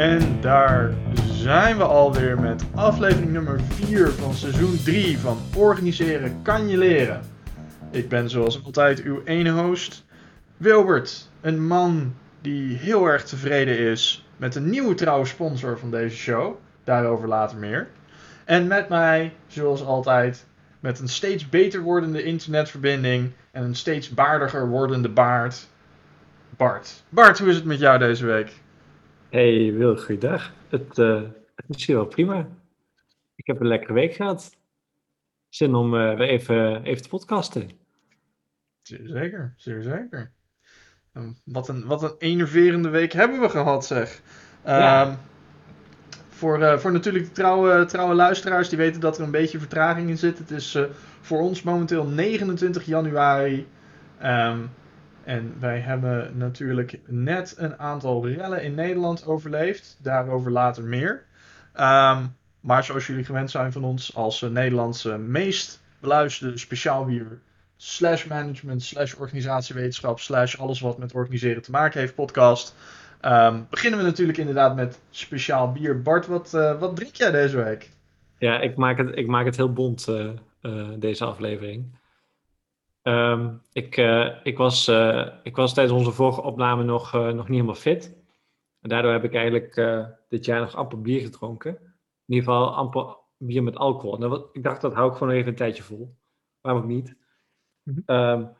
En daar zijn we alweer met aflevering nummer 4 van seizoen 3 van Organiseren kan je leren. Ik ben zoals altijd uw ene host, Wilbert. Een man die heel erg tevreden is met een nieuwe trouwe sponsor van deze show. Daarover later meer. En met mij, zoals altijd, met een steeds beter wordende internetverbinding en een steeds baardiger wordende baard, Bart. Bart, hoe is het met jou deze week? Hey Wil, goeiedag. Het, uh, het is hier wel prima. Ik heb een lekkere week gehad. Zin om uh, weer even, even te podcasten. Zeer zeker, zeer zeker. wat, een, wat een enerverende week hebben we gehad, zeg. Ja. Um, voor, uh, voor natuurlijk de trouwe, trouwe luisteraars die weten dat er een beetje vertraging in zit. Het is voor ons momenteel 29 januari. Um, en wij hebben natuurlijk net een aantal rellen in Nederland overleefd. Daarover later meer. Um, maar zoals jullie gewend zijn van ons als uh, Nederlandse meest beluisterde speciaal bier slash management slash organisatiewetenschap slash alles wat met organiseren te maken heeft podcast. Um, beginnen we natuurlijk inderdaad met speciaal bier. Bart, wat, uh, wat drink jij deze week? Ja, ik maak het, ik maak het heel bont uh, deze aflevering. Um, ik, uh, ik, was, uh, ik was tijdens onze vorige opname nog, uh, nog niet helemaal fit. En daardoor heb ik eigenlijk dit jaar nog amper bier gedronken. In ieder geval amper bier met alcohol. En dat, ik dacht, dat hou ik gewoon even een tijdje vol. Waarom ook niet? Mm -hmm. um,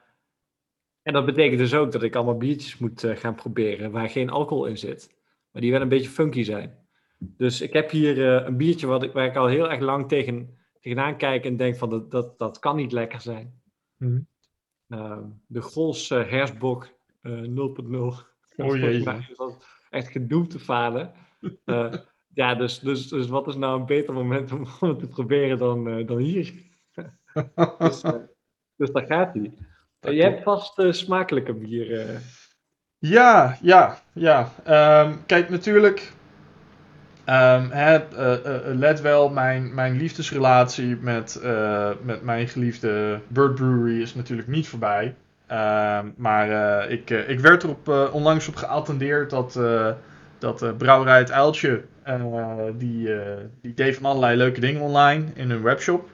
en dat betekent dus ook dat ik allemaal biertjes moet gaan proberen waar geen alcohol in zit. Maar die wel een beetje funky zijn. Dus ik heb hier een biertje wat ik, waar ik al heel erg lang tegen, tegenaan kijk en denk van dat, dat, dat kan niet lekker zijn. Mm -hmm. Uh, de Gols uh, Hersbok uh, 0.0. Oh jee. Echt gedoemd te falen. ja, dus, dus, dus wat is nou een beter moment om, het te proberen dan, dan hier? dus, dus daar gaat hij. je hebt vast smakelijke bieren. Ja, ja, ja. Um, kijk, natuurlijk Um, hè, uh, uh, let wel, mijn, mijn liefdesrelatie met, met mijn geliefde Bird Brewery is natuurlijk niet voorbij. Um, maar ik, ik werd erop onlangs op geattendeerd dat, dat Brouwerij het Uiltje, die, die deed van allerlei leuke dingen online in hun webshop.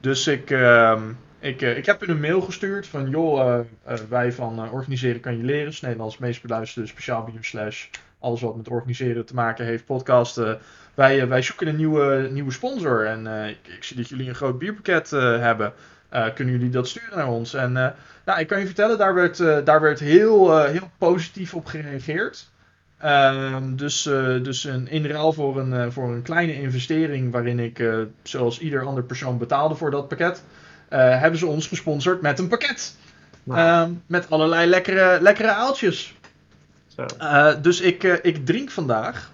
Dus ik, um, ik, ik heb hun een mail gestuurd van joh, wij van Organiseren kan je leren, Nederlands meest beluisterde speciaal bier slash alles wat met organiseren te maken heeft, podcasten. Wij, wij zoeken een nieuwe, nieuwe sponsor. En uh, ik, ik, zie dat jullie een groot bierpakket uh, hebben. Uh, kunnen jullie dat sturen naar ons? En nou, ik kan je vertellen, daar werd, daar werd heel, heel positief op gereageerd. Ehm, dus, dus een, in ruil voor een, voor een kleine investering, waarin ik, zoals ieder ander persoon, betaalde voor dat pakket, hebben ze ons gesponsord met een pakket. Wow. Um, met allerlei lekkere, lekkere aaltjes. Uh, dus ik, uh, ik drink vandaag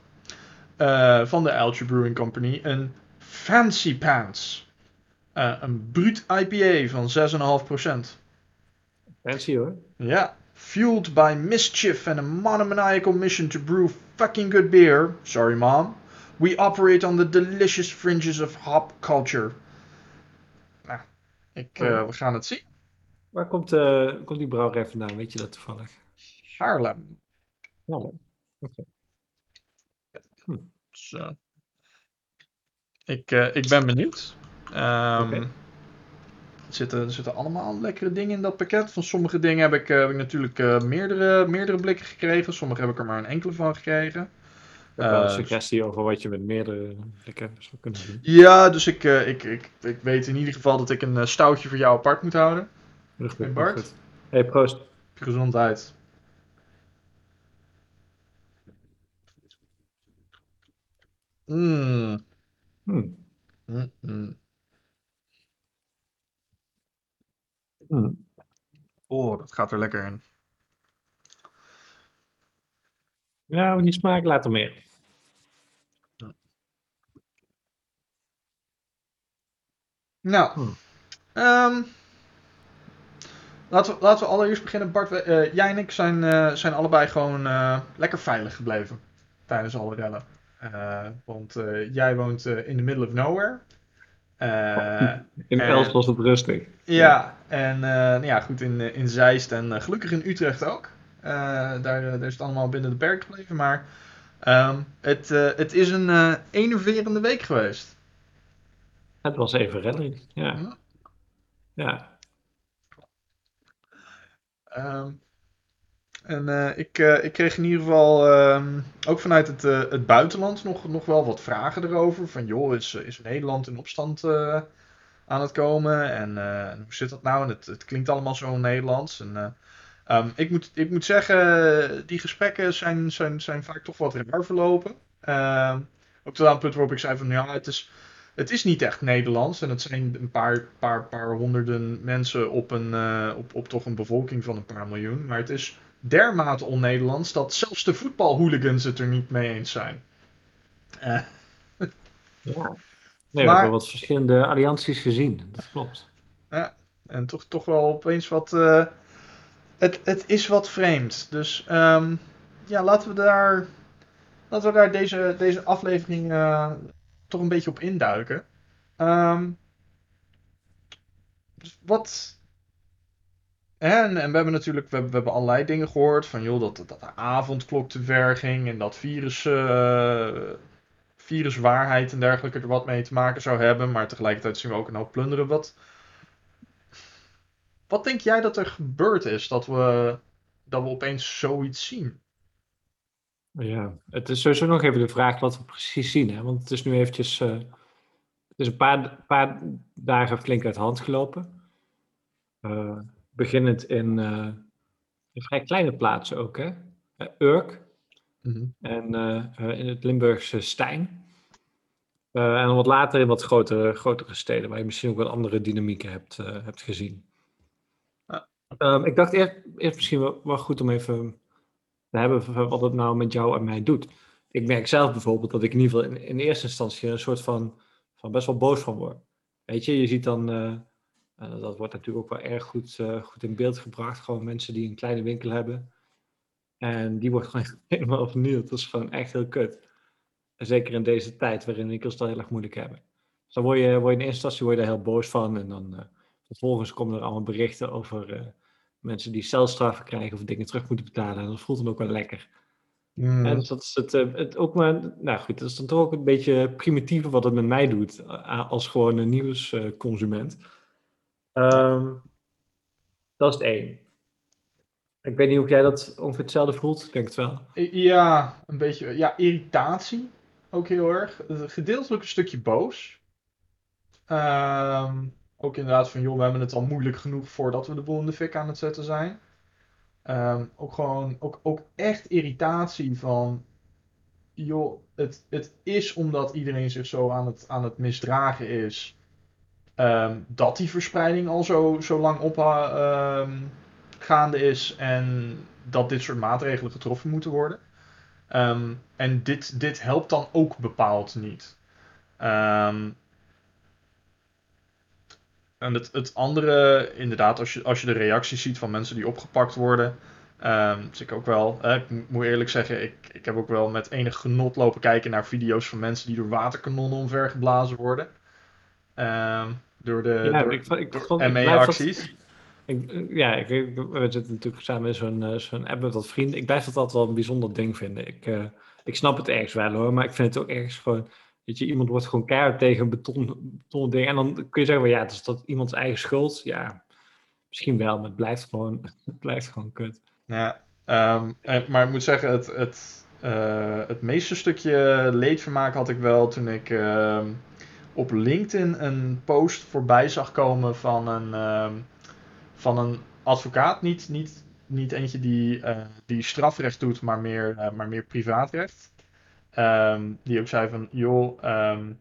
uh, van de Alge Brewing Company een Fancy Pants. een bruut IPA van 6,5%. Fancy hoor. Ja. Fueled by mischief and a monomaniacal mission to brew fucking good beer. Sorry mom. We operate on the delicious fringes of hop culture. Nou, ik, we gaan het zien. Waar komt, komt die brouwerij vandaan? Weet je dat toevallig? Haarlem. Ja, okay. hm. Zo. Ik, uh, ik ben benieuwd. Um, okay. er, zitten, er zitten allemaal lekkere dingen in dat pakket. Van sommige dingen heb ik, uh, heb ik natuurlijk uh, meerdere, meerdere blikken gekregen. Sommige heb ik er maar een enkele van gekregen. Uh, een suggestie over wat je met meerdere blikken zou kunnen doen. Ja, dus ik, ik, ik, ik weet in ieder geval dat ik een stoutje voor jou apart moet houden. Bart. Hey, proost. Gezondheid. Mm. Hmm. Mm. Oh, dat gaat er lekker in. Ja, die smaak later meer. Nou, um, laten, we, laten we allereerst beginnen. Bart, uh, jij en ik zijn, uh, zijn allebei gewoon uh, lekker veilig gebleven tijdens alle rellen. Uh, want uh, jij woont uh, in the middle of nowhere. in Els was het rustig. Ja, en nou ja, goed, in, in Zeist en gelukkig in Utrecht ook. daar, daar is het allemaal binnen de perk gebleven. Maar Ehm, het, het is een enerverende week geweest. Het was even rally, ja. Ja. ja. Um, en uh, ik, ik kreeg in ieder geval um, ook vanuit het, het buitenland nog, nog wel wat vragen erover. Van joh, is, is Nederland in opstand aan het komen? En hoe zit dat nou? En het, het klinkt allemaal zo Nederlands. En Um, ik, moet, ik moet zeggen, die gesprekken zijn, zijn, zijn vaak toch wat raar verlopen. Uh, ook tot aan het punt waarop ik zei van ja, het is, het is niet echt Nederlands. En het zijn een paar, paar, paar honderden mensen op, een, op toch een bevolking van een paar miljoen. Maar het is dermate on-Nederlands dat zelfs de voetbalhooligans het er niet mee eens zijn. Uh. Ja. Nee, we hebben wat verschillende allianties gezien. Dat klopt. Ja, en toch, toch wel opeens wat... Uh, het, het is wat vreemd. Dus um, ja, laten we daar, laten we daar deze, deze aflevering uh, toch een beetje op induiken. Um, dus wat. En, en we hebben natuurlijk we, we hebben allerlei dingen gehoord. Van joh, dat, dat de avondklok te ver ging. En dat virus, uh, viruswaarheid en dergelijke er wat mee te maken zou hebben. Maar tegelijkertijd zien we ook een hoop plunderen. Wat, wat denk jij dat er gebeurd is dat we, dat we opeens zoiets zien? Ja, het is sowieso nog even de vraag wat we precies zien. Hè? Want het is nu eventjes... Uh, het is een paar, paar dagen flink uit de hand gelopen. Uh, beginnend in, uh, in, vrij kleine plaatsen ook, hè? Urk. Mm -hmm. En in het Limburgse Stijn. en dan wat later in wat grotere, grotere steden, waar je misschien ook wat andere dynamieken hebt, hebt gezien. Um, ik dacht eerst, eerst misschien wel, wel, goed om even te hebben wat het nou met jou en mij doet. Ik merk zelf bijvoorbeeld dat ik in ieder geval in, in eerste instantie een soort van, van best wel boos van word. Weet je, je ziet dan, uh, dat wordt natuurlijk ook wel erg goed, uh, goed in beeld gebracht. Gewoon mensen die een kleine winkel hebben. En die wordt gewoon helemaal vernield. Dat is gewoon echt heel kut. En zeker in deze tijd waarin winkels dat heel erg moeilijk hebben. Dus dan word je, word je in eerste instantie word je daar heel boos van. En dan uh, Vervolgens komen er allemaal berichten over uh, mensen die celstraffen krijgen of dingen terug moeten betalen. En dat voelt dan ook wel lekker. Mm. En dat is het, het, ook maar, nou goed, dat is dan toch ook een beetje primitieve wat het met mij doet als gewoon een nieuwsconsument. Um, dat is het één. Ik weet niet of jij dat ongeveer hetzelfde voelt, ik denk het wel. Ja, een beetje, ja, irritatie ook heel erg. Gedeeltelijk een stukje boos. Um, ook inderdaad van, joh, we hebben het al moeilijk genoeg voordat we de boel in de fik aan het zetten zijn. Um, ook gewoon, ook, ook echt irritatie van, joh, het, het is omdat iedereen zich zo aan het, aan het misdragen is, um, dat die verspreiding al zo, zo lang op um, gaande is en dat dit soort maatregelen getroffen moeten worden. en dit, dit helpt dan ook bepaald niet. En het, het andere, inderdaad, als je, als je de reacties ziet van mensen die opgepakt worden. Um, ik ook wel, ik moet eerlijk zeggen, ik, ik heb ook wel met enig genot lopen kijken naar video's van mensen die door waterkanonnen omvergeblazen worden. Um, door de, ja, door, ik, ik, door ME-acties. Ja, ik, we zitten natuurlijk samen in zo'n uh, zo'n app met wat vrienden. Ik blijf dat altijd wel een bijzonder ding vinden. Ik, uh, ik snap het ergens wel hoor, maar ik vind het ook ergens gewoon Weet je, iemand wordt gewoon keihard tegen een beton, beton ding. En dan kun je zeggen, van, ja, het is dat iemands eigen schuld. Ja, misschien wel, maar het blijft gewoon, het blijft gewoon kut. Ja, um, maar ik moet zeggen, het, het, uh, het meeste stukje leedvermaak had ik wel toen ik uh, op LinkedIn een post voorbij zag komen van een, uh, van een advocaat. Niet, niet, niet eentje die, uh, die strafrecht doet, maar meer, maar meer privaatrecht. Um, die ook zei van, joh, um,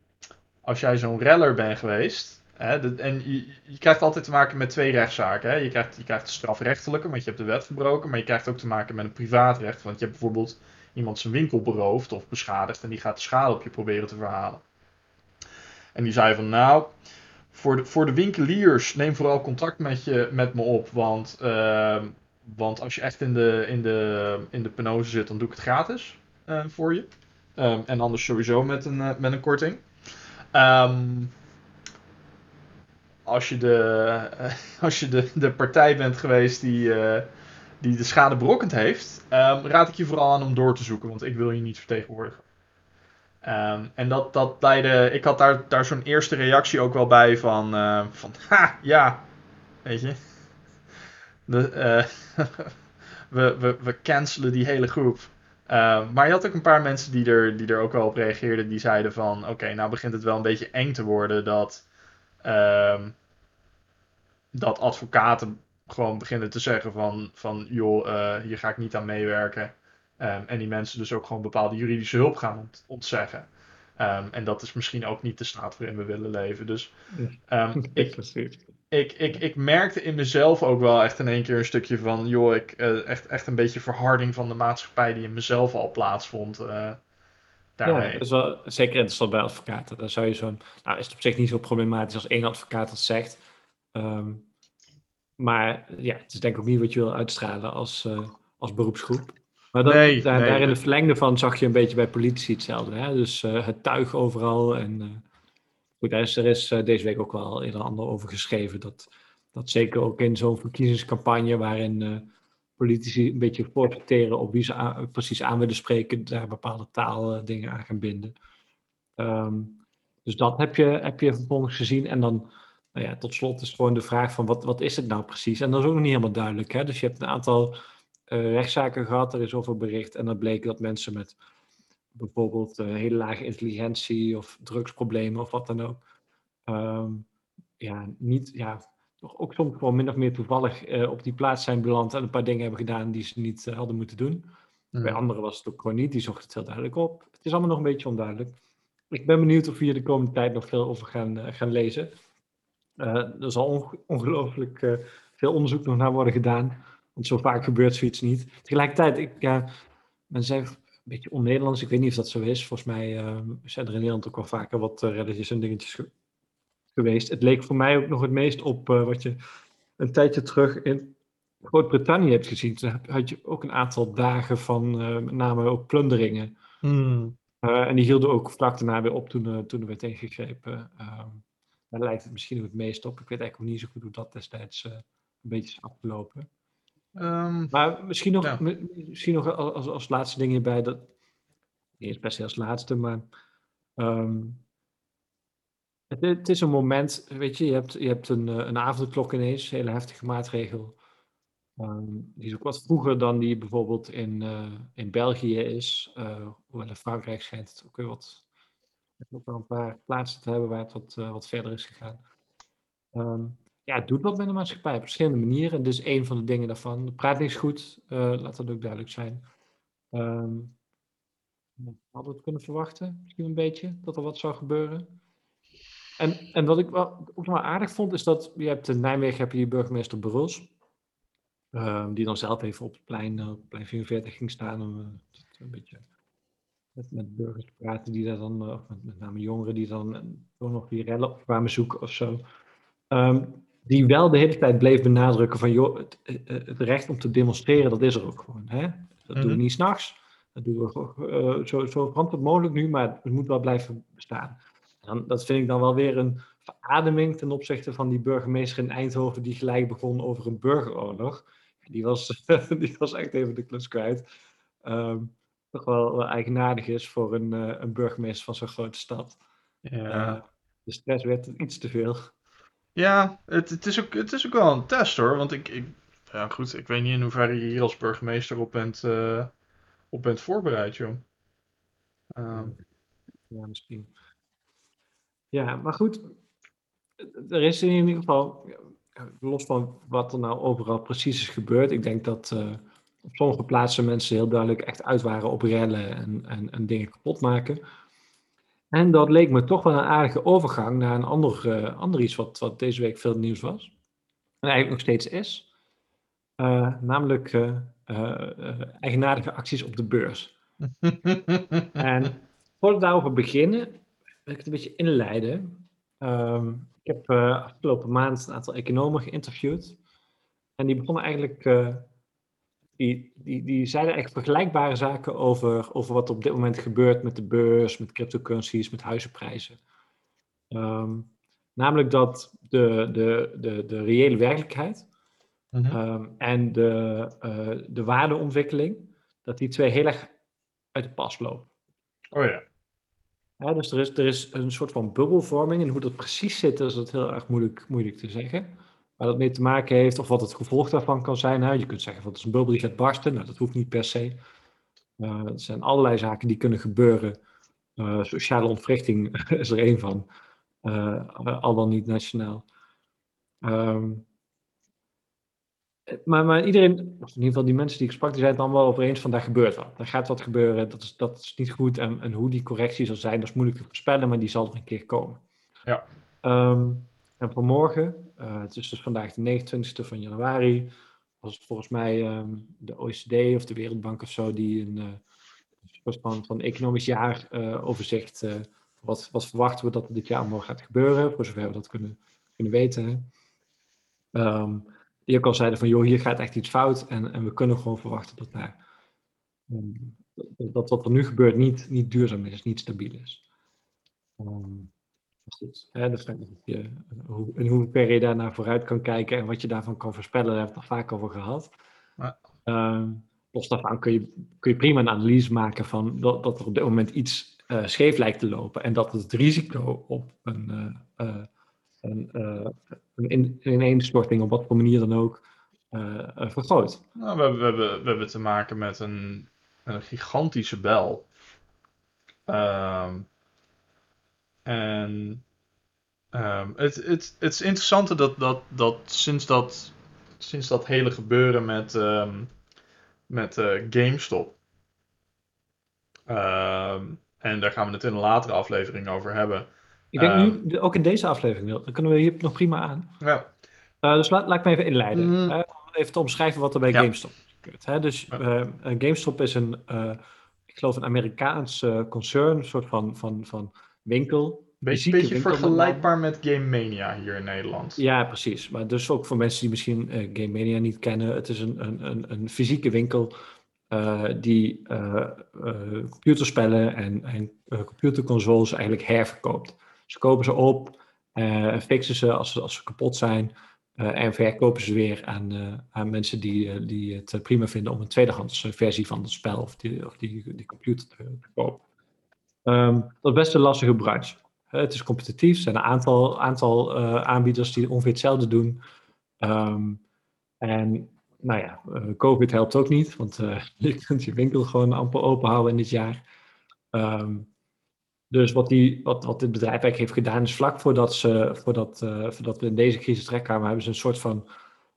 als jij zo'n reller bent geweest. Hè, en je, krijgt altijd te maken met twee rechtszaken. Hè. Je, krijgt, je krijgt strafrechtelijke, want je hebt de wet verbroken. Maar je krijgt ook te maken met een privaatrecht. Want je hebt bijvoorbeeld iemand zijn winkel beroofd of beschadigd. En die gaat de schade op je proberen te verhalen. En die zei van, nou, voor de, voor de winkeliers neem vooral contact met, je, met me op. Want, uh, want als je echt in de, in, de, in de penose zit, dan doe ik het gratis uh, voor je. Um, en anders sowieso met een, uh, met een korting. Um, als je, de, als je de, de partij bent geweest die, uh, die de schade berokkend heeft, ehm, raad ik je vooral aan om door te zoeken, want ik wil je niet vertegenwoordigen. Ehm, en dat, dat leidde, ik had daar, daar zo'n eerste reactie ook wel bij van, uh, van ha, ja, weet je. De, uh, we, we, we cancelen die hele groep. Uh, maar je had ook een paar mensen die er, die er ook wel op reageerden, die zeiden van, oké, nou begint het wel een beetje eng te worden dat, dat advocaten gewoon beginnen te zeggen van, van joh, uh, hier ga ik niet aan meewerken. Um, en die mensen dus ook gewoon bepaalde juridische hulp gaan ont ontzeggen. Um, en dat is misschien ook niet de staat waarin we willen leven. Dus um, ik, ik, ik, ik merkte in mezelf ook wel echt in één keer een stukje van, joh, ik, uh, echt, echt een beetje verharding van de maatschappij die in mezelf al plaatsvond. Uh, daarmee. Ja, dat is wel zeker interessant bij advocaten. Dan zou je zo'n, nou is het op zich niet zo problematisch als één advocaat dat zegt. Um, maar ja, het is denk ik ook niet wat je wil uitstralen als, uh, als beroepsgroep. Maar nee, daar, nee, daar, in het verlengde van zag je een beetje bij politie hetzelfde. Hè? Dus uh, het tuig overal. En uh, goed, is, er is deze week ook wel een ander over geschreven. Dat, dat zeker ook in zo'n verkiezingscampagne waarin politici een beetje voortsorteren op wie ze aan, precies aan willen spreken, daar bepaalde taaldingen aan gaan binden. Um, dus dat heb je, heb je vervolgens gezien. En dan nou ja, tot slot is gewoon de vraag van wat, wat is het nou precies? En dat is ook nog niet helemaal duidelijk. Hè? Dus je hebt een aantal uh, rechtszaken gehad, er is over bericht. En dat bleek dat mensen met bijvoorbeeld uh, hele lage intelligentie of drugsproblemen of wat dan ook. Um, ja, niet, ja, toch ook soms gewoon min of meer toevallig uh, op die plaats zijn beland en een paar dingen hebben gedaan die ze niet hadden moeten doen. Mm. Bij anderen was het ook gewoon niet, die zochten het heel duidelijk op. Het is allemaal nog een beetje onduidelijk. Ik ben benieuwd of we hier de komende tijd nog veel over gaan, gaan lezen. Er zal ongelooflijk veel onderzoek nog naar worden gedaan. Want zo vaak gebeurt zoiets niet. Tegelijkertijd, ik, uh, men zegt een beetje on-Nederlands. Ik weet niet of dat zo is. Volgens mij ehm, zijn er in Nederland ook wel vaker wat relletjes en dingetjes geweest. Het leek voor mij ook nog het meest op wat je een tijdje terug in Groot-Brittannië hebt gezien. Toen had je ook een aantal dagen van met name ook plunderingen. Hmm. en die hielden ook vlak daarna weer op toen, toen er werd ingegrepen. Ehm, daar lijkt het misschien ook het meest op. Ik weet eigenlijk ook niet zo goed hoe dat destijds uh, een beetje is afgelopen. Um, maar misschien nog, ja. misschien nog als, als laatste ding hierbij, dat niet eens per se als laatste, maar um, het, het, is een moment, weet je, je hebt, je hebt een, eh, een avondklok ineens, een hele heftige maatregel. Um, die is ook wat vroeger dan die bijvoorbeeld in, uh, in België is. Uh, hoewel in Frankrijk schijnt het ook weer wat ook wel een paar plaatsen te hebben waar het wat, uh, wat verder is gegaan. Um, ja, doet wat met de maatschappij op verschillende manieren. Dus een van de dingen daarvan. Praat uh, laat dat ook duidelijk zijn. Um, hadden we het kunnen verwachten, misschien een beetje, dat er wat zou gebeuren. En, en wat ik wel, ook wel aardig vond, is dat je hebt in Nijmegen heb je burgemeester Bruls. Um, die dan zelf even op het plein, op plein 44 ging staan om uh, een beetje met, burgers praten die daar dan, met, name jongeren die dan toch nog die rellen op kwamen zoeken of zo. Um, die wel de hele tijd bleef benadrukken van, joh, het, het, recht om te demonstreren, dat is er ook gewoon. Hè? Dat mm-hmm. doen we mhm. niet s'nachts. Dat doen we uh, zo, zo verantwoord mogelijk nu, maar het moet wel blijven bestaan. En dan, dat vind ik dan wel weer een verademing ten opzichte van die burgemeester in Eindhoven die gelijk begon over een burgeroorlog. Die was, die was echt even de klus kwijt. Um, toch wel, wel eigenaardig is voor een, uh, een burgemeester van zo'n grote stad. Ja. Uh, de stress werd iets te veel. Ja, het, het, is ook, het is ook wel een test hoor. Want ik, ik, ja, goed, ik weet niet in hoeverre je hier als burgemeester op bent, uh, op bent voorbereid, joh. Ja, misschien. Ja, maar goed. Er is in ieder geval, los van wat er nou overal precies is gebeurd, ik denk dat op sommige plaatsen mensen heel duidelijk echt uit waren op rellen en, en, en dingen kapot maken. En dat leek me toch wel een aardige overgang naar een ander, uh, ander iets wat, wat deze week veel nieuws was. En eigenlijk nog steeds is. Uh, namelijk uh, eigenaardige acties op de beurs. en voordat we daarover beginnen, wil ik het een beetje inleiden. Um, ik heb afgelopen maand een aantal economen geïnterviewd. En die begonnen eigenlijk die, die, die zeiden eigenlijk vergelijkbare zaken over, over wat op dit moment gebeurt met de beurs, met cryptocurrencies, met huizenprijzen. Um, namelijk dat de, de, de, de reële werkelijkheid Mhm. Ehm, en de, eh, de waardeontwikkeling, dat die twee heel erg uit de pas lopen. Oh ja. Ja, dus er is, er is een soort van bubbelvorming. En hoe dat precies zit, is het heel erg moeilijk, moeilijk te zeggen. Waar dat mee te maken heeft, of wat het gevolg daarvan kan zijn. Hè? Je kunt zeggen, van het is een bubbel die gaat barsten. Nou, dat hoeft niet per se. Uh, er zijn allerlei zaken die kunnen gebeuren. Uh, sociale ontwrichting is er één van. Uh, al dan niet nationaal. Um, maar, maar iedereen, of in ieder geval die mensen die ik sprak, die zijn het dan wel over eens van daar gebeurt wat. Er gaat wat gebeuren, dat is, dat is niet goed. En, en hoe die correctie zal zijn, dat is moeilijk te voorspellen, maar die zal er een keer komen. Ja. Um, en vanmorgen, uh, het is dus vandaag de 29e van januari, het volgens mij um, de OECD of de Wereldbank of zo, die een uh, soort van, van economisch jaar uh, overzicht, wat, verwachten we dat dit jaar allemaal gaat gebeuren, voor zover we dat kunnen, kunnen weten. Um, die ook al zeiden van, joh, hier gaat echt iets fout en, en we kunnen gewoon verwachten dat, nou, dat wat er nu gebeurt niet, niet duurzaam is, niet stabiel is. Goed, hè, de vraag je, hoe, in hoeverre je daar naar vooruit kan kijken en wat je daarvan kan voorspellen, daar hebben we het nog vaak over gehad. Ja. Um, los daarvan kun je, kun je prima een analyse maken van dat, dat er op dit moment iets uh, scheef lijkt te lopen en dat het risico op een, uh, uh, een, een ineenstorting op wat voor manier dan ook vergroot. Nou, we, hebben, we, hebben, we hebben te maken met een, een gigantische bel. Um, en um, het, het, het is interessant dat, dat, dat sinds dat sinds dat hele gebeuren met, um, met uh, GameStop. Um, en daar gaan we het in een latere aflevering over hebben. Ik denk nu, ook in deze aflevering, dan kunnen we hier nog prima aan. Ja. Uh, dus laat, laat ik me even inleiden. Mm. Uh, even te omschrijven wat er bij Ja. GameStop gebeurt. Hè? Dus. GameStop is een, ik geloof een Amerikaans concern, een soort van, van, van winkel. Beetje, beetje vergelijkbaar met Game Mania hier in Nederland. Ja, precies. Maar dus ook voor mensen die misschien uh, Game Mania niet kennen. Het is een, een, een, een fysieke winkel uh, die uh, computerspellen en, en computerconsoles eigenlijk herverkoopt. Ze kopen ze op, fixen ze als, ze als ze kapot zijn en verkopen ze weer aan, aan mensen die, die het prima vinden om een tweedehands versie van het spel of die, of die, die computer te, te kopen. Um, dat is best een lastige branche. Het is competitief. Er zijn een aantal, aantal uh, aanbieders die ongeveer hetzelfde doen. Um, en nou ja, uh, COVID helpt ook niet, want je kunt je winkel gewoon amper open houden in dit jaar. Um, dus wat, die, wat, wat dit bedrijf eigenlijk heeft gedaan, is vlak voordat, ze, voordat, voordat we in deze crisis terechtkwamen, hebben ze een soort van,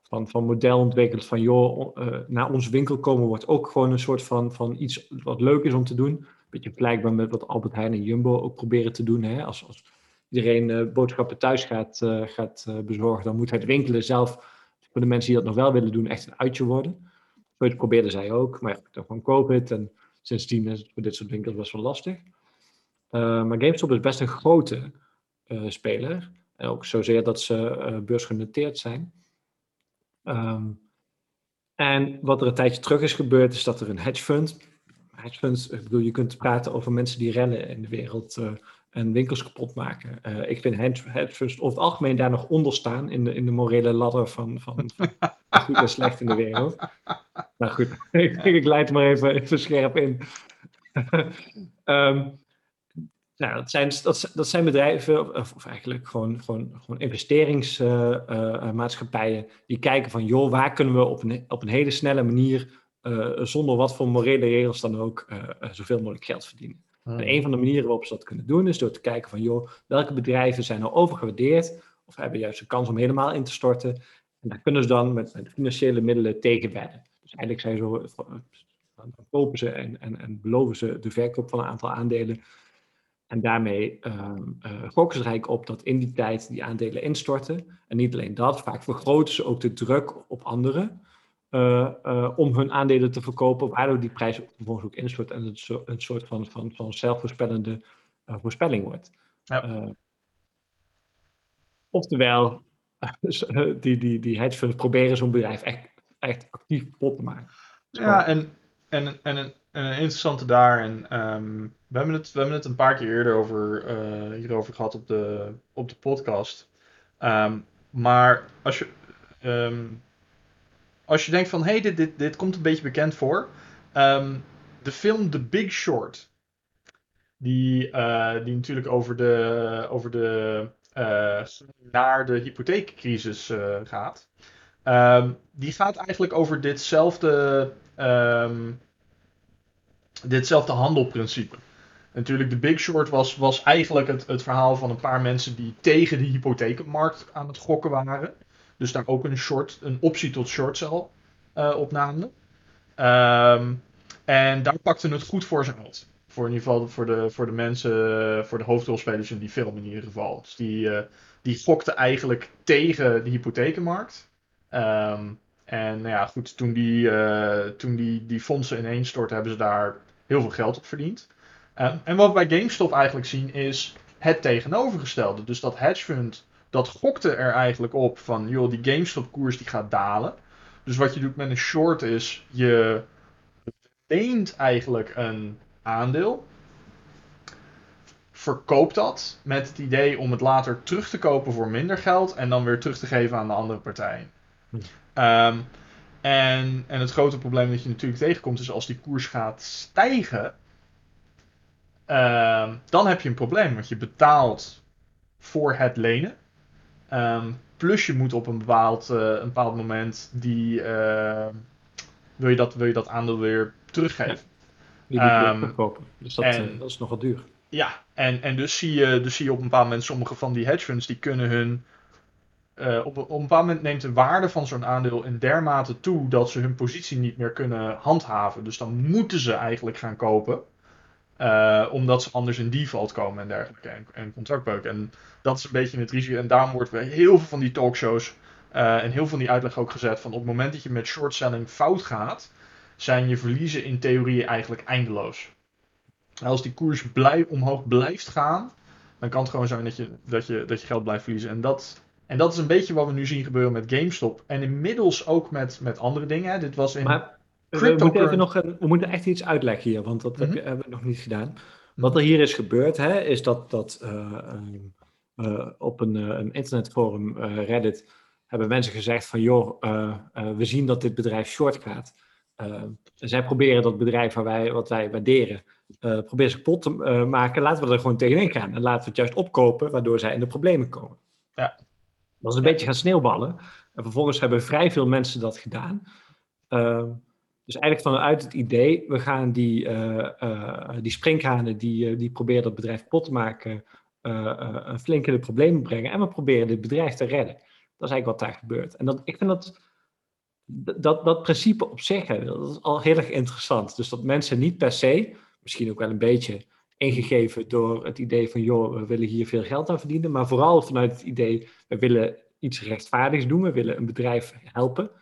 van, van model ontwikkeld van, joh, naar onze winkel komen wordt ook gewoon een soort van, van iets wat leuk is om te doen beetje vergelijkbaar met wat Albert Heijn en Jumbo ook proberen te doen. Hè? Als, als iedereen uh, boodschappen thuis gaat, uh, gaat uh, bezorgen, dan moet het winkelen zelf, voor de mensen die dat nog wel willen doen, echt een uitje worden. Zoiets probeerden zij ook, maar ja, van COVID en sindsdien is het voor dit soort winkels best wel lastig. maar GameStop is best een grote speler. En ook zozeer dat ze beursgenoteerd zijn. Um, en wat er een tijdje terug is gebeurd, is dat er een hedge fund, hedge funds, ik bedoel, je kunt praten over mensen die rennen in de wereld uh, en winkels kapot maken. Uh, ik vind hedge funds over het algemeen daar nog onder staan in de, in de morele ladder van, van, van goed en slecht in de wereld. Nou goed, ik, ik leid maar even, even scherp in. um, nou, dat zijn, dat, dat zijn bedrijven, of, of eigenlijk gewoon, gewoon, gewoon investeringsmaatschappijen, uh, die kijken van, joh, waar kunnen we op een, op een hele snelle manier zonder wat voor morele regels dan ook uh, zoveel mogelijk geld verdienen. Hmm. En een van de manieren waarop ze dat kunnen doen is door te kijken van joh, welke bedrijven zijn nou overgewaardeerd of hebben juist de kans om helemaal in te storten. En daar kunnen ze dan met, met financiële middelen tegenwedden. Dus eigenlijk zijn zo, dan kopen ze en, en, en beloven ze de verkoop van een aantal aandelen. En daarmee um, uh, gokken ze er eigenlijk op dat in die tijd die aandelen instorten. En niet alleen dat, vaak vergroten ze ook de druk op anderen. Uh, uh, om hun aandelen te verkopen, waardoor die prijs vervolgens ook instort en het zo, een soort van, van, van zelfvoorspellende uh, voorspelling wordt. Ja. oftewel, die, die, die hedge funds proberen zo'n bedrijf echt, echt actief kapot te maken. Ja, en, en, en, en een interessante daar, en um, we, hebben het, we hebben het een paar keer eerder over, hierover gehad op de, op de podcast. Um, maar als je. Um, als je denkt van, hé, hey, dit, dit, dit komt een beetje bekend voor. Ehm, de film The Big Short. Die, uh, die natuurlijk over de, over de uh, naar de hypotheekcrisis uh, gaat. Um, die gaat eigenlijk over ditzelfde, um, ditzelfde handelprincipe. Natuurlijk, de Big Short was, was eigenlijk het, het verhaal van een paar mensen die tegen de hypotheekmarkt aan het gokken waren. Dus daar ook een, short, een optie tot short sell uh, op namen. Um, en daar pakte het goed voor zijn uit. Voor in ieder geval voor de, voor de mensen, voor de hoofdrolspelers in die film in ieder geval. Dus die, uh, die gokten eigenlijk tegen de hypothekenmarkt. Um, en nou ja, goed, toen die, uh, toen die, die fondsen ineenstortten, hebben ze daar heel veel geld op verdiend. Um, en wat we bij GameStop eigenlijk zien is het tegenovergestelde. Dus dat hedge fund, dat gokte er eigenlijk op van, joh, die GameStop koers die gaat dalen. Dus wat je doet met een short is, je leent eigenlijk een aandeel. Verkoopt dat met het idee om het later terug te kopen voor minder geld en dan weer terug te geven aan de andere partij. Hm. Um, en, en het grote probleem dat je natuurlijk tegenkomt is als die koers gaat stijgen, um, dan heb je een probleem. Want je betaalt voor het lenen. Um, plus je moet op een bepaald, uh, een bepaald moment die, uh, wil, je dat, wil je dat aandeel weer teruggeven. Ja, die verkopen. Dus dat, en, uh, dat is nogal duur. Ja, en, en dus, zie je, dus zie je op een bepaald moment sommige van die hedge funds die kunnen hun. Uh, op, op een bepaald moment neemt de waarde van zo'n aandeel in dermate toe dat ze hun positie niet meer kunnen handhaven. Dus dan moeten ze eigenlijk gaan kopen. Uh, omdat ze anders in default komen en dergelijke. En, en. En dat is een beetje het risico. En daarom wordt bij heel veel van die talkshows uh, en heel veel van die uitleg ook gezet van op het moment dat je met short selling fout gaat, zijn je verliezen in theorie eigenlijk eindeloos. Als die koers blij, omhoog blijft gaan, dan kan het gewoon zijn dat je, dat, je, dat je geld blijft verliezen. En dat, en dat is een beetje wat we nu zien gebeuren met GameStop. En inmiddels ook met, met andere dingen. Dit was in. We moeten, even nog, we moeten echt iets uitleggen hier, want dat mm -hmm. hebben we nog niet gedaan. Wat er hier is gebeurd, hè, is dat, dat uh, uh, op een, een internetforum, Reddit, hebben mensen gezegd van joh, we zien dat dit bedrijf short gaat. zij proberen dat bedrijf waar wij, wat wij waarderen, proberen ze kapot te maken. Laten we er gewoon tegenin gaan en laten we het juist opkopen, waardoor zij in de problemen komen. Ja. Dat is een beetje gaan sneeuwballen. En vervolgens hebben vrij veel mensen dat gedaan. Dus eigenlijk vanuit het idee, we gaan die, uh, uh, die sprinkhanen die, uh, die proberen dat bedrijf kapot te maken, flink in de problemen brengen. En we proberen dit bedrijf te redden. Dat is eigenlijk wat daar gebeurt. En dat, ik vind dat, dat, dat principe op zich, hè, dat is al heel erg interessant. Dus dat mensen niet per se, misschien ook wel een beetje ingegeven door het idee van, joh, we willen hier veel geld aan verdienen. Maar vooral vanuit het idee, we willen iets rechtvaardigs doen. We willen een bedrijf helpen mm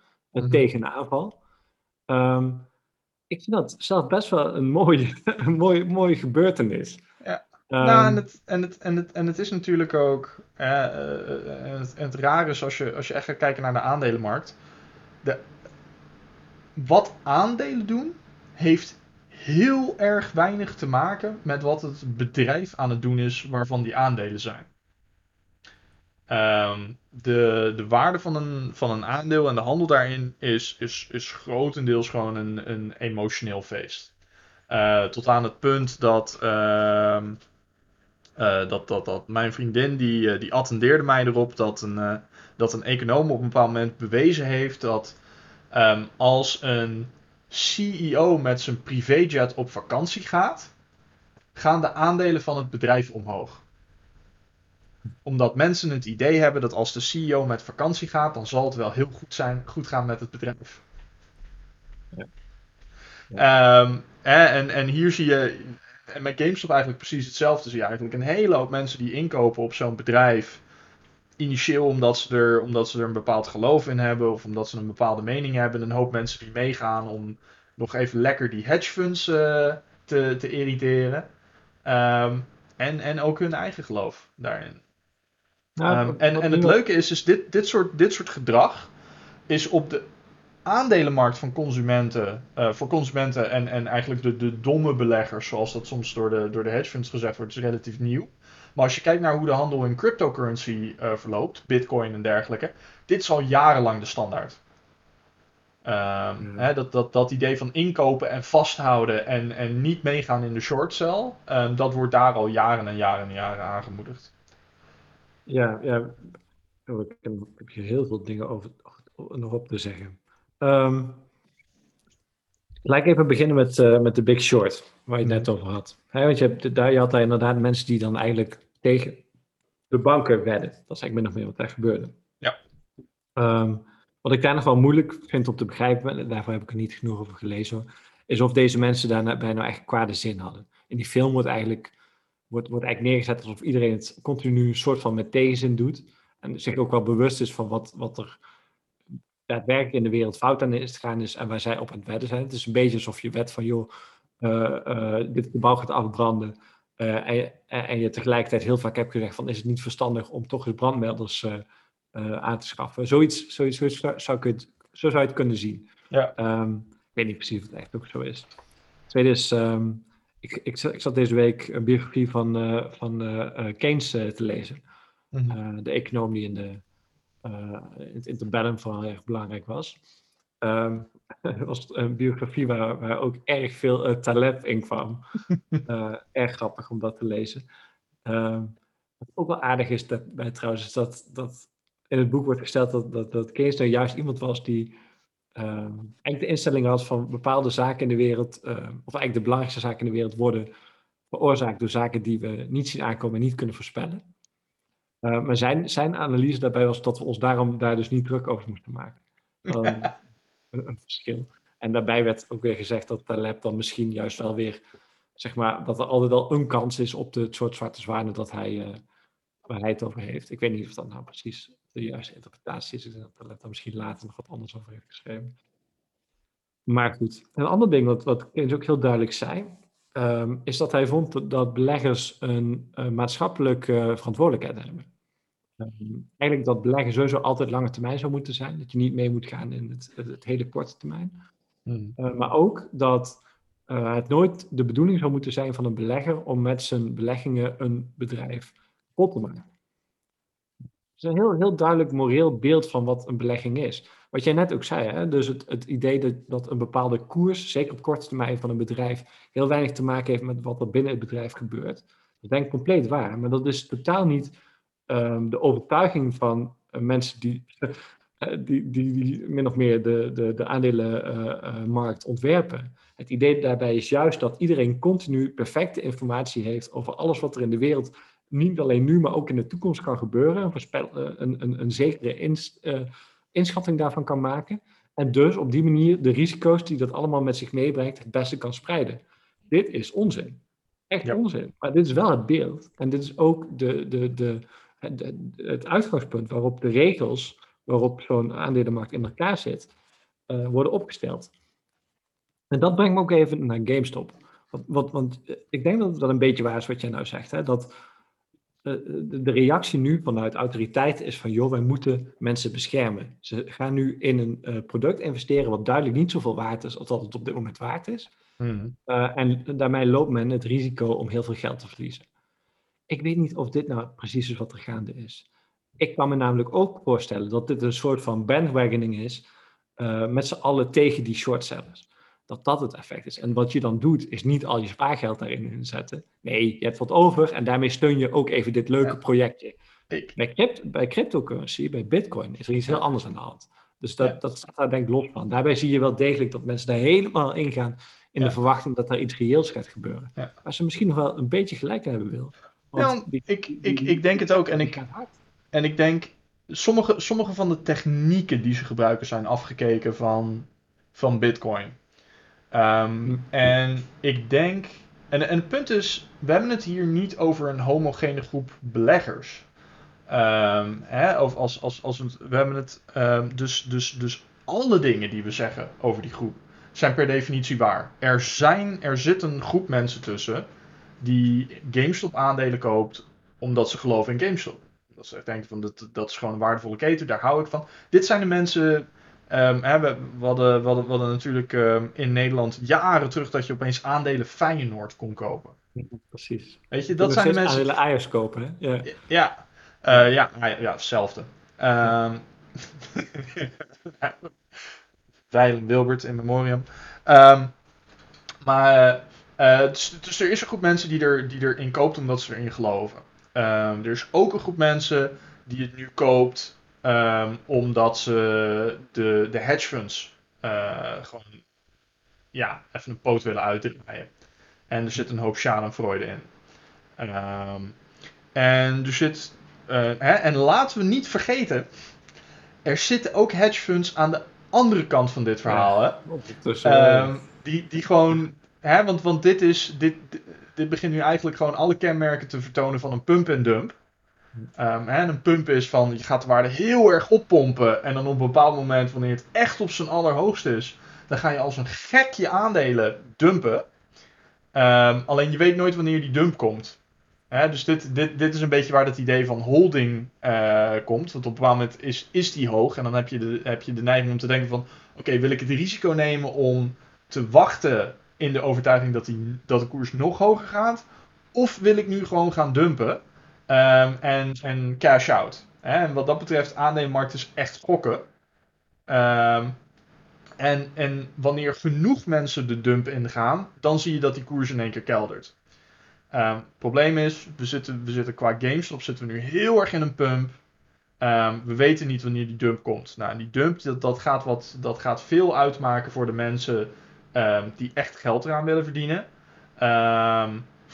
tegen een aanval. Um, ik vind dat zelf best wel een mooie, een mooie, mooie gebeurtenis. Ja. Um, nou, en het, en, het, en, het, en het is natuurlijk ook. Uh, uh, het, het raar is als je, als je echt gaat kijken naar de aandelenmarkt. De, wat aandelen doen, heeft heel erg weinig te maken met wat het bedrijf aan het doen is waarvan die aandelen zijn. Um, de, de waarde van een, van een aandeel en de handel daarin is, is, is grotendeels gewoon een, een emotioneel feest. Uh, tot aan het punt dat, uh, uh, dat, dat, dat mijn vriendin die, eh, die attendeerde mij erop dat een, dat een econoom op een bepaald moment bewezen heeft dat um, als een CEO met zijn privéjet op vakantie gaat, gaan de aandelen van het bedrijf omhoog omdat mensen het idee hebben dat als de CEO met vakantie gaat, dan zal het wel heel goed, zijn, goed gaan met het bedrijf. Ja. Ja. Um, en, en hier zie je, en met GameStop eigenlijk precies hetzelfde. Zie je eigenlijk een hele hoop mensen die inkopen op zo'n bedrijf. Initieel omdat ze, er, omdat ze er een bepaald geloof in hebben of omdat ze een bepaalde mening hebben. Een hoop mensen die meegaan om nog even lekker die hedge funds uh, te, te irriteren. Um, en, en ook hun eigen geloof daarin. Nou, um, en, en het leuke is, is dit, dit, soort, dit soort gedrag is op de aandelenmarkt van consumenten, uh, voor consumenten en, en eigenlijk de, de domme beleggers, zoals dat soms door de, door de hedge funds gezegd wordt, is relatief nieuw. Maar als je kijkt naar hoe de handel in cryptocurrency uh, verloopt, bitcoin en dergelijke, dit is al jarenlang de standaard. Ehm, hè, dat, dat, dat idee van inkopen en vasthouden en, en niet meegaan in de short sell, ehm, dat wordt daar al jaren en jaren en jaren aangemoedigd. Ja, ja. Oh, ik heb, hier heel veel dingen over, nog op te zeggen. Um, laat ik even beginnen met, uh, met de Big Short, waar je het net over had. want je, hebt, daar, je had daar inderdaad mensen die dan eigenlijk tegen de banken wedden. Dat is eigenlijk min of meer wat daar gebeurde. Ja. Um, wat ik daar nog wel moeilijk vind om te begrijpen, en daarvoor heb ik er niet genoeg over gelezen, is of deze mensen daarbij nou echt kwade zin hadden. In die film wordt eigenlijk, wordt, wordt eigenlijk neergezet alsof iedereen het continu een soort van met tegenzin doet. En zich ook wel bewust is van wat, wat er daadwerkelijk in de wereld fout aan is gegaan is en waar zij op aan het wedden zijn. Het is een beetje alsof je wet van, joh, uh, uh, dit gebouw gaat afbranden. Uh, en, en, je tegelijkertijd heel vaak hebt gezegd van, is het niet verstandig om toch eens brandmelders aan te schaffen. Zoiets, zoiets, zoiets zou, ik het, zo zou je het kunnen zien. Ja. Um, ik weet niet precies of het echt ook zo is. Tweede is, um, ik, ik, ik, zat deze week een biografie van, van Keynes te lezen. Mm -hmm. de econoom die in de uh, in het interbellum vooral erg belangrijk was. Um, het was een biografie waar, waar ook erg veel uh, talent in kwam. uh, erg grappig om dat te lezen. Um, wat ook wel aardig is dat, bij trouwens, is dat, dat in het boek wordt gesteld dat, dat, dat Keynes nou juist iemand was die eigenlijk de instelling had van bepaalde zaken in de wereld, of eigenlijk de belangrijkste zaken in de wereld worden veroorzaakt door zaken die we niet zien aankomen en niet kunnen voorspellen. Uh, maar zijn, zijn analyse daarbij was dat we ons daarom daar dus niet druk over moesten maken. Um, een, een, verschil. En daarbij werd ook weer gezegd dat Taleb dan misschien juist wel weer, zeg maar, dat er altijd wel een kans is op de, het soort zwarte zwanen dat hij, uh, waar hij het over heeft. Ik weet niet of dat nou precies de juiste interpretatie is. Dat Taleb daar misschien later nog wat anders over heeft geschreven. Maar goed, een ander ding wat, wat Keynes ook heel duidelijk zei, um, is dat hij vond dat beleggers een, een maatschappelijke uh, verantwoordelijkheid hebben. Um, eigenlijk dat beleggen sowieso altijd lange termijn zou moeten zijn. Dat je niet mee moet gaan in het, het, het hele korte termijn. Hmm. Uh, maar ook dat uh, het nooit de bedoeling zou moeten zijn van een belegger om met zijn beleggingen een bedrijf kapot te maken. Is een heel, heel duidelijk moreel beeld van wat een belegging is. Wat jij net ook zei, hè? dus het, het idee dat, dat een bepaalde koers, zeker op korte termijn van een bedrijf, heel weinig te maken heeft met wat er binnen het bedrijf gebeurt. Dat denk ik compleet waar, maar dat is totaal niet um, de overtuiging van uh, mensen die, uh, die, die, die, min of meer de, de, de aandelenmarkt uh, ontwerpen. Het idee daarbij is juist dat iedereen continu perfecte informatie heeft over alles wat er in de wereld niet alleen nu, maar ook in de toekomst kan gebeuren. Een, een, een, een zekere inst, inschatting daarvan kan maken. En dus op die manier de risico's die dat allemaal met zich meebrengt het beste kan spreiden. Dit is onzin. Echt ja. onzin. Maar dit is wel het beeld. En dit is ook de, de, de, het, het uitgangspunt waarop de regels waarop zo'n aandelenmarkt in elkaar zit, uh, worden opgesteld. En dat brengt me ook even naar GameStop. Want, want, want ik denk dat dat een beetje waar is wat jij nou zegt. Hè? Dat de, de, reactie nu vanuit autoriteiten is van, joh, wij moeten mensen beschermen. Ze gaan nu in een uh, product investeren wat duidelijk niet zoveel waard is als dat het op dit moment waard is. Mm. Uh, en daarmee loopt men het risico om heel veel geld te verliezen. Ik weet niet of dit nou precies is wat er gaande is. Ik kan me namelijk ook voorstellen dat dit een soort van bandwagoning is uh, met z'n allen tegen die shortsellers dat dat het effect is. En wat je dan doet, is niet al je spaargeld daarin inzetten. Nee, je hebt wat over en daarmee steun je ook even dit leuke projectje. Ik. Bij, crypt, bij cryptocurrency, bij bitcoin, is er iets heel anders aan de hand. Dus dat, ja. dat staat daar denk ik los van. Daarbij zie je wel degelijk dat mensen daar helemaal ingaan in ja. de verwachting dat er iets reëels gaat gebeuren. Ja. Waar ze misschien nog wel een beetje gelijk hebben wil. Die, ik, ik, ik denk het ook. En ik, en ik denk, sommige, sommige van de technieken die ze gebruiken zijn afgekeken van, van bitcoin. Um, en ik denk. En, en het punt is, we hebben het hier niet over een homogene groep beleggers. Um, hè, of als, als, als we, we hebben het. Um, dus, dus, dus alle dingen die we zeggen over die groep zijn per definitie waar. Er, zijn, er zit een groep mensen tussen die GameStop aandelen koopt omdat ze geloven in GameStop. Dat ze denken van dat, dat is gewoon een waardevolle keten, daar hou ik van. Dit zijn de mensen Um, hè, we, we, hadden, we, hadden, we, hadden, natuurlijk um, in Nederland jaren terug dat je opeens aandelen Feyenoord kon kopen. Precies. Weet je, dat zijn mensen... aandelen Ajax kopen, hè? Ja, ja, uh, ja, ja, hetzelfde. Um, Weilen Wilbert in memoriam. Ehm, maar uh, dus, dus, er is een groep mensen die, er, die erin koopt omdat ze erin geloven. Er is ook een groep mensen die het nu koopt um, omdat ze de, de hedge funds uh, gewoon ja, even een poot willen uitdraaien. En er zit een hoop schadenfreude in. Um, en er zit. Uh, hè, en laten we niet vergeten. Er zitten ook hedge funds aan de andere kant van dit verhaal. Ja, hè? Um, die, die gewoon. Hè, want, want dit is. Dit, dit begint nu eigenlijk gewoon alle kenmerken te vertonen van een pump en dump. Um, hè, een pump is van je gaat de waarde heel erg oppompen. En dan op een bepaald moment, wanneer het echt op zijn allerhoogste is, dan ga je als een gek je aandelen dumpen. Um, alleen je weet nooit wanneer die dump komt. Dus dit, dit, dit is een beetje waar het idee van holding uh, komt. Want op een bepaald moment is, is die hoog. En dan heb je de, heb je de neiging om te denken van... Oké, wil ik het risico nemen om te wachten in de overtuiging dat, die, dat de koers nog hoger gaat? Of wil ik nu gewoon gaan dumpen um, en, en cash out? Hè? En wat dat betreft, aandelenmarkt is echt gokken. Um, en, en wanneer genoeg mensen de dump ingaan, dan zie je dat die koers in één keer keldert. Um, probleem is, we zitten, we zitten qua GameStop zitten we nu heel erg in een pump. Um, we weten niet wanneer die dump komt. Nou, die dump dat, gaat wat, dat gaat veel uitmaken voor de mensen um, die echt geld eraan willen verdienen.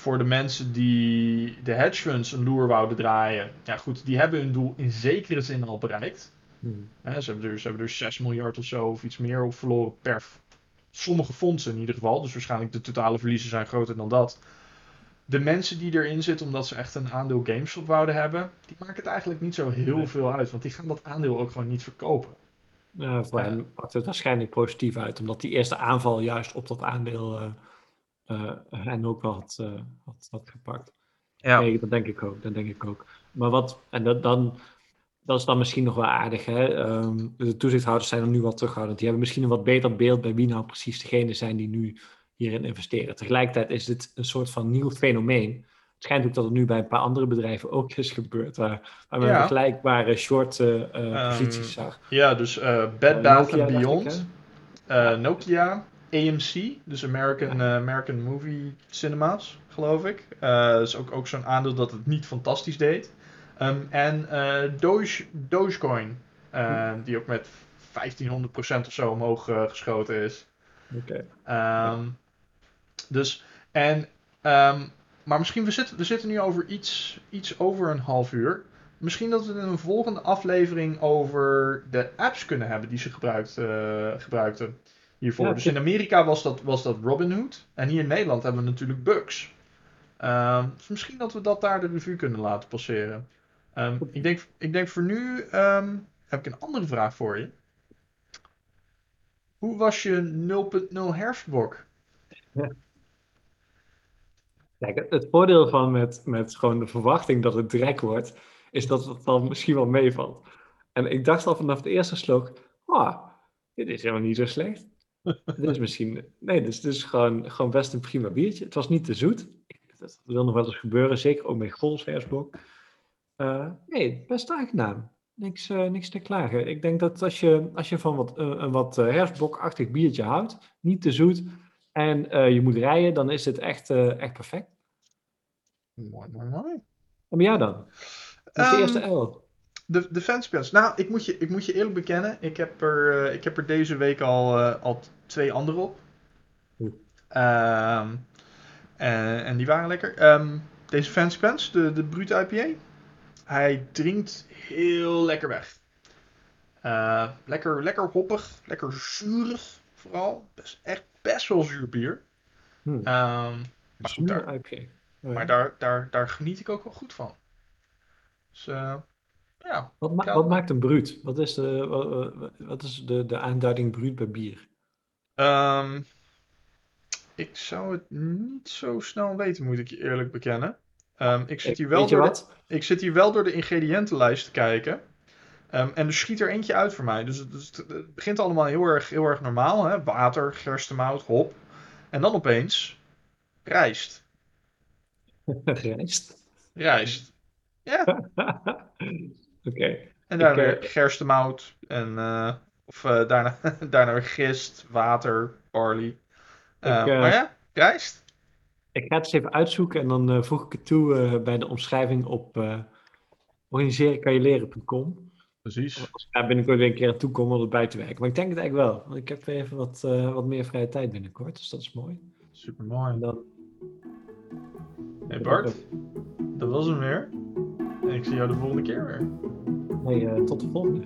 Voor de mensen die de hedge funds een loer wouden draaien. Ja goed, die hebben hun doel in zekere zin al bereikt. Hmm. ze, hebben er, ze hebben er 6 miljard of zo of iets meer op verloren per sommige fondsen in ieder geval. Dus waarschijnlijk de totale verliezen zijn groter dan dat. De mensen die erin zitten omdat ze echt een aandeel GameStop wouden hebben, die maken het eigenlijk niet zo heel veel uit. Want die gaan dat aandeel ook gewoon niet verkopen. Ja, voor hen pakt het waarschijnlijk positief uit, omdat die eerste aanval juist op dat aandeel uh, hen ook wel had, uh, had, had, gepakt. Ja. Nee, dat denk ik ook. Dat denk ik ook. Maar wat, en dat, dan, dat is dan misschien nog wel aardig. Hè? Um, de toezichthouders zijn er nu wat terughoudend. Die hebben misschien een wat beter beeld bij wie nou precies degene zijn die nu hierin investeren. Tegelijkertijd is dit een soort van nieuw fenomeen. Het schijnt ook dat het nu bij een paar andere bedrijven ook is gebeurd, waar, waar men ja. vergelijkbare short uh, um, posities zag. Ja, dus uh, Bed Bath Beyond, uh, Nokia, AMC, dus American, ja. American Movie Cinemas, geloof ik. dat is ook, ook zo'n aandeel dat het niet fantastisch deed. Um, en uh, Doge, Dogecoin, uh, die ook met 1500% of zo omhoog uh, geschoten is. Oké. Okay. Um, dus, en, um, maar misschien, we zitten, we zitten nu over iets, iets over een half uur. Misschien dat we in een volgende aflevering over de apps kunnen hebben die ze gebruikt, gebruikten hiervoor. Ja, dus in Amerika was dat, was dat Robinhood. En hier in Nederland hebben we natuurlijk Bugs. dus misschien dat we dat daar de revue kunnen laten passeren. Um, ik, denk, ik denk voor nu um, heb ik een andere vraag voor je. Hoe was je 0.0 herfstbok? Ja. Kijk, het voordeel van met, met gewoon de verwachting dat het drek wordt, is dat het dan misschien wel meevalt. En ik dacht al vanaf de eerste slok, ah, dit is helemaal niet zo slecht. is misschien, nee, dit is, gewoon, gewoon best een prima biertje. Het was niet te zoet. Dat wil nog wel eens gebeuren, zeker ook met Gols herfstbok. Uh, nee, best aangenaam. Niks, uh, niks te klagen. Ik denk dat als je, als je van wat, uh, een wat herfstblokachtig biertje houdt, niet te zoet, en je moet rijden, dan is dit echt, echt perfect. Mooi, mooi, mooi. En dan? Wat is de eerste ehm, L? De, de fanspens. Nou, ik moet, je, ik moet je eerlijk bekennen, ik heb er, ik heb er deze week al, al twee andere op. Um, en die waren lekker. Um, deze fanspens, de, de Brute IPA. Hij drinkt heel lekker weg. Uh, lekker, lekker hoppig, lekker zuurig vooral. Best, echt best wel zuur bier. Hmm. Um, maar goed, daar, oh, maar daar, daar, daar geniet ik ook wel goed van. Dus, uh, ja, wat, ma wat, maakt een bruut? Wat is de, wat, wat is de, de aanduiding bruut bij bier? Um, ik zou het niet zo snel weten, moet ik je eerlijk bekennen. Um, ik, zit hier wel door de, ik zit hier wel door de ingrediëntenlijst te kijken. Um, en er schiet er eentje uit voor mij. Dus het, het, begint allemaal heel erg, heel erg normaal. Hè? Water, gerstemout, hop. En dan opeens rijst. rijst? Rijst. Ja. Oké. En daar weer uh, gerstemout en uh, Of eh, daarna, daarna weer gist, water, barley. Eh, Ik, eh, maar ja, rijst. Ik ga het eens even uitzoeken en dan eh, voeg ik het toe eh, bij de omschrijving op uh. Precies. Als ik daar binnenkort weer een keer aan toe kom om het bij te werken. Maar ik denk het eigenlijk wel, want ik heb weer even wat, uh, wat meer vrije tijd binnenkort, dus dat is mooi. Super mooi. Dan... Hey Bart, dat was hem weer. En ik zie jou de volgende keer weer. Hey, eh, tot de volgende.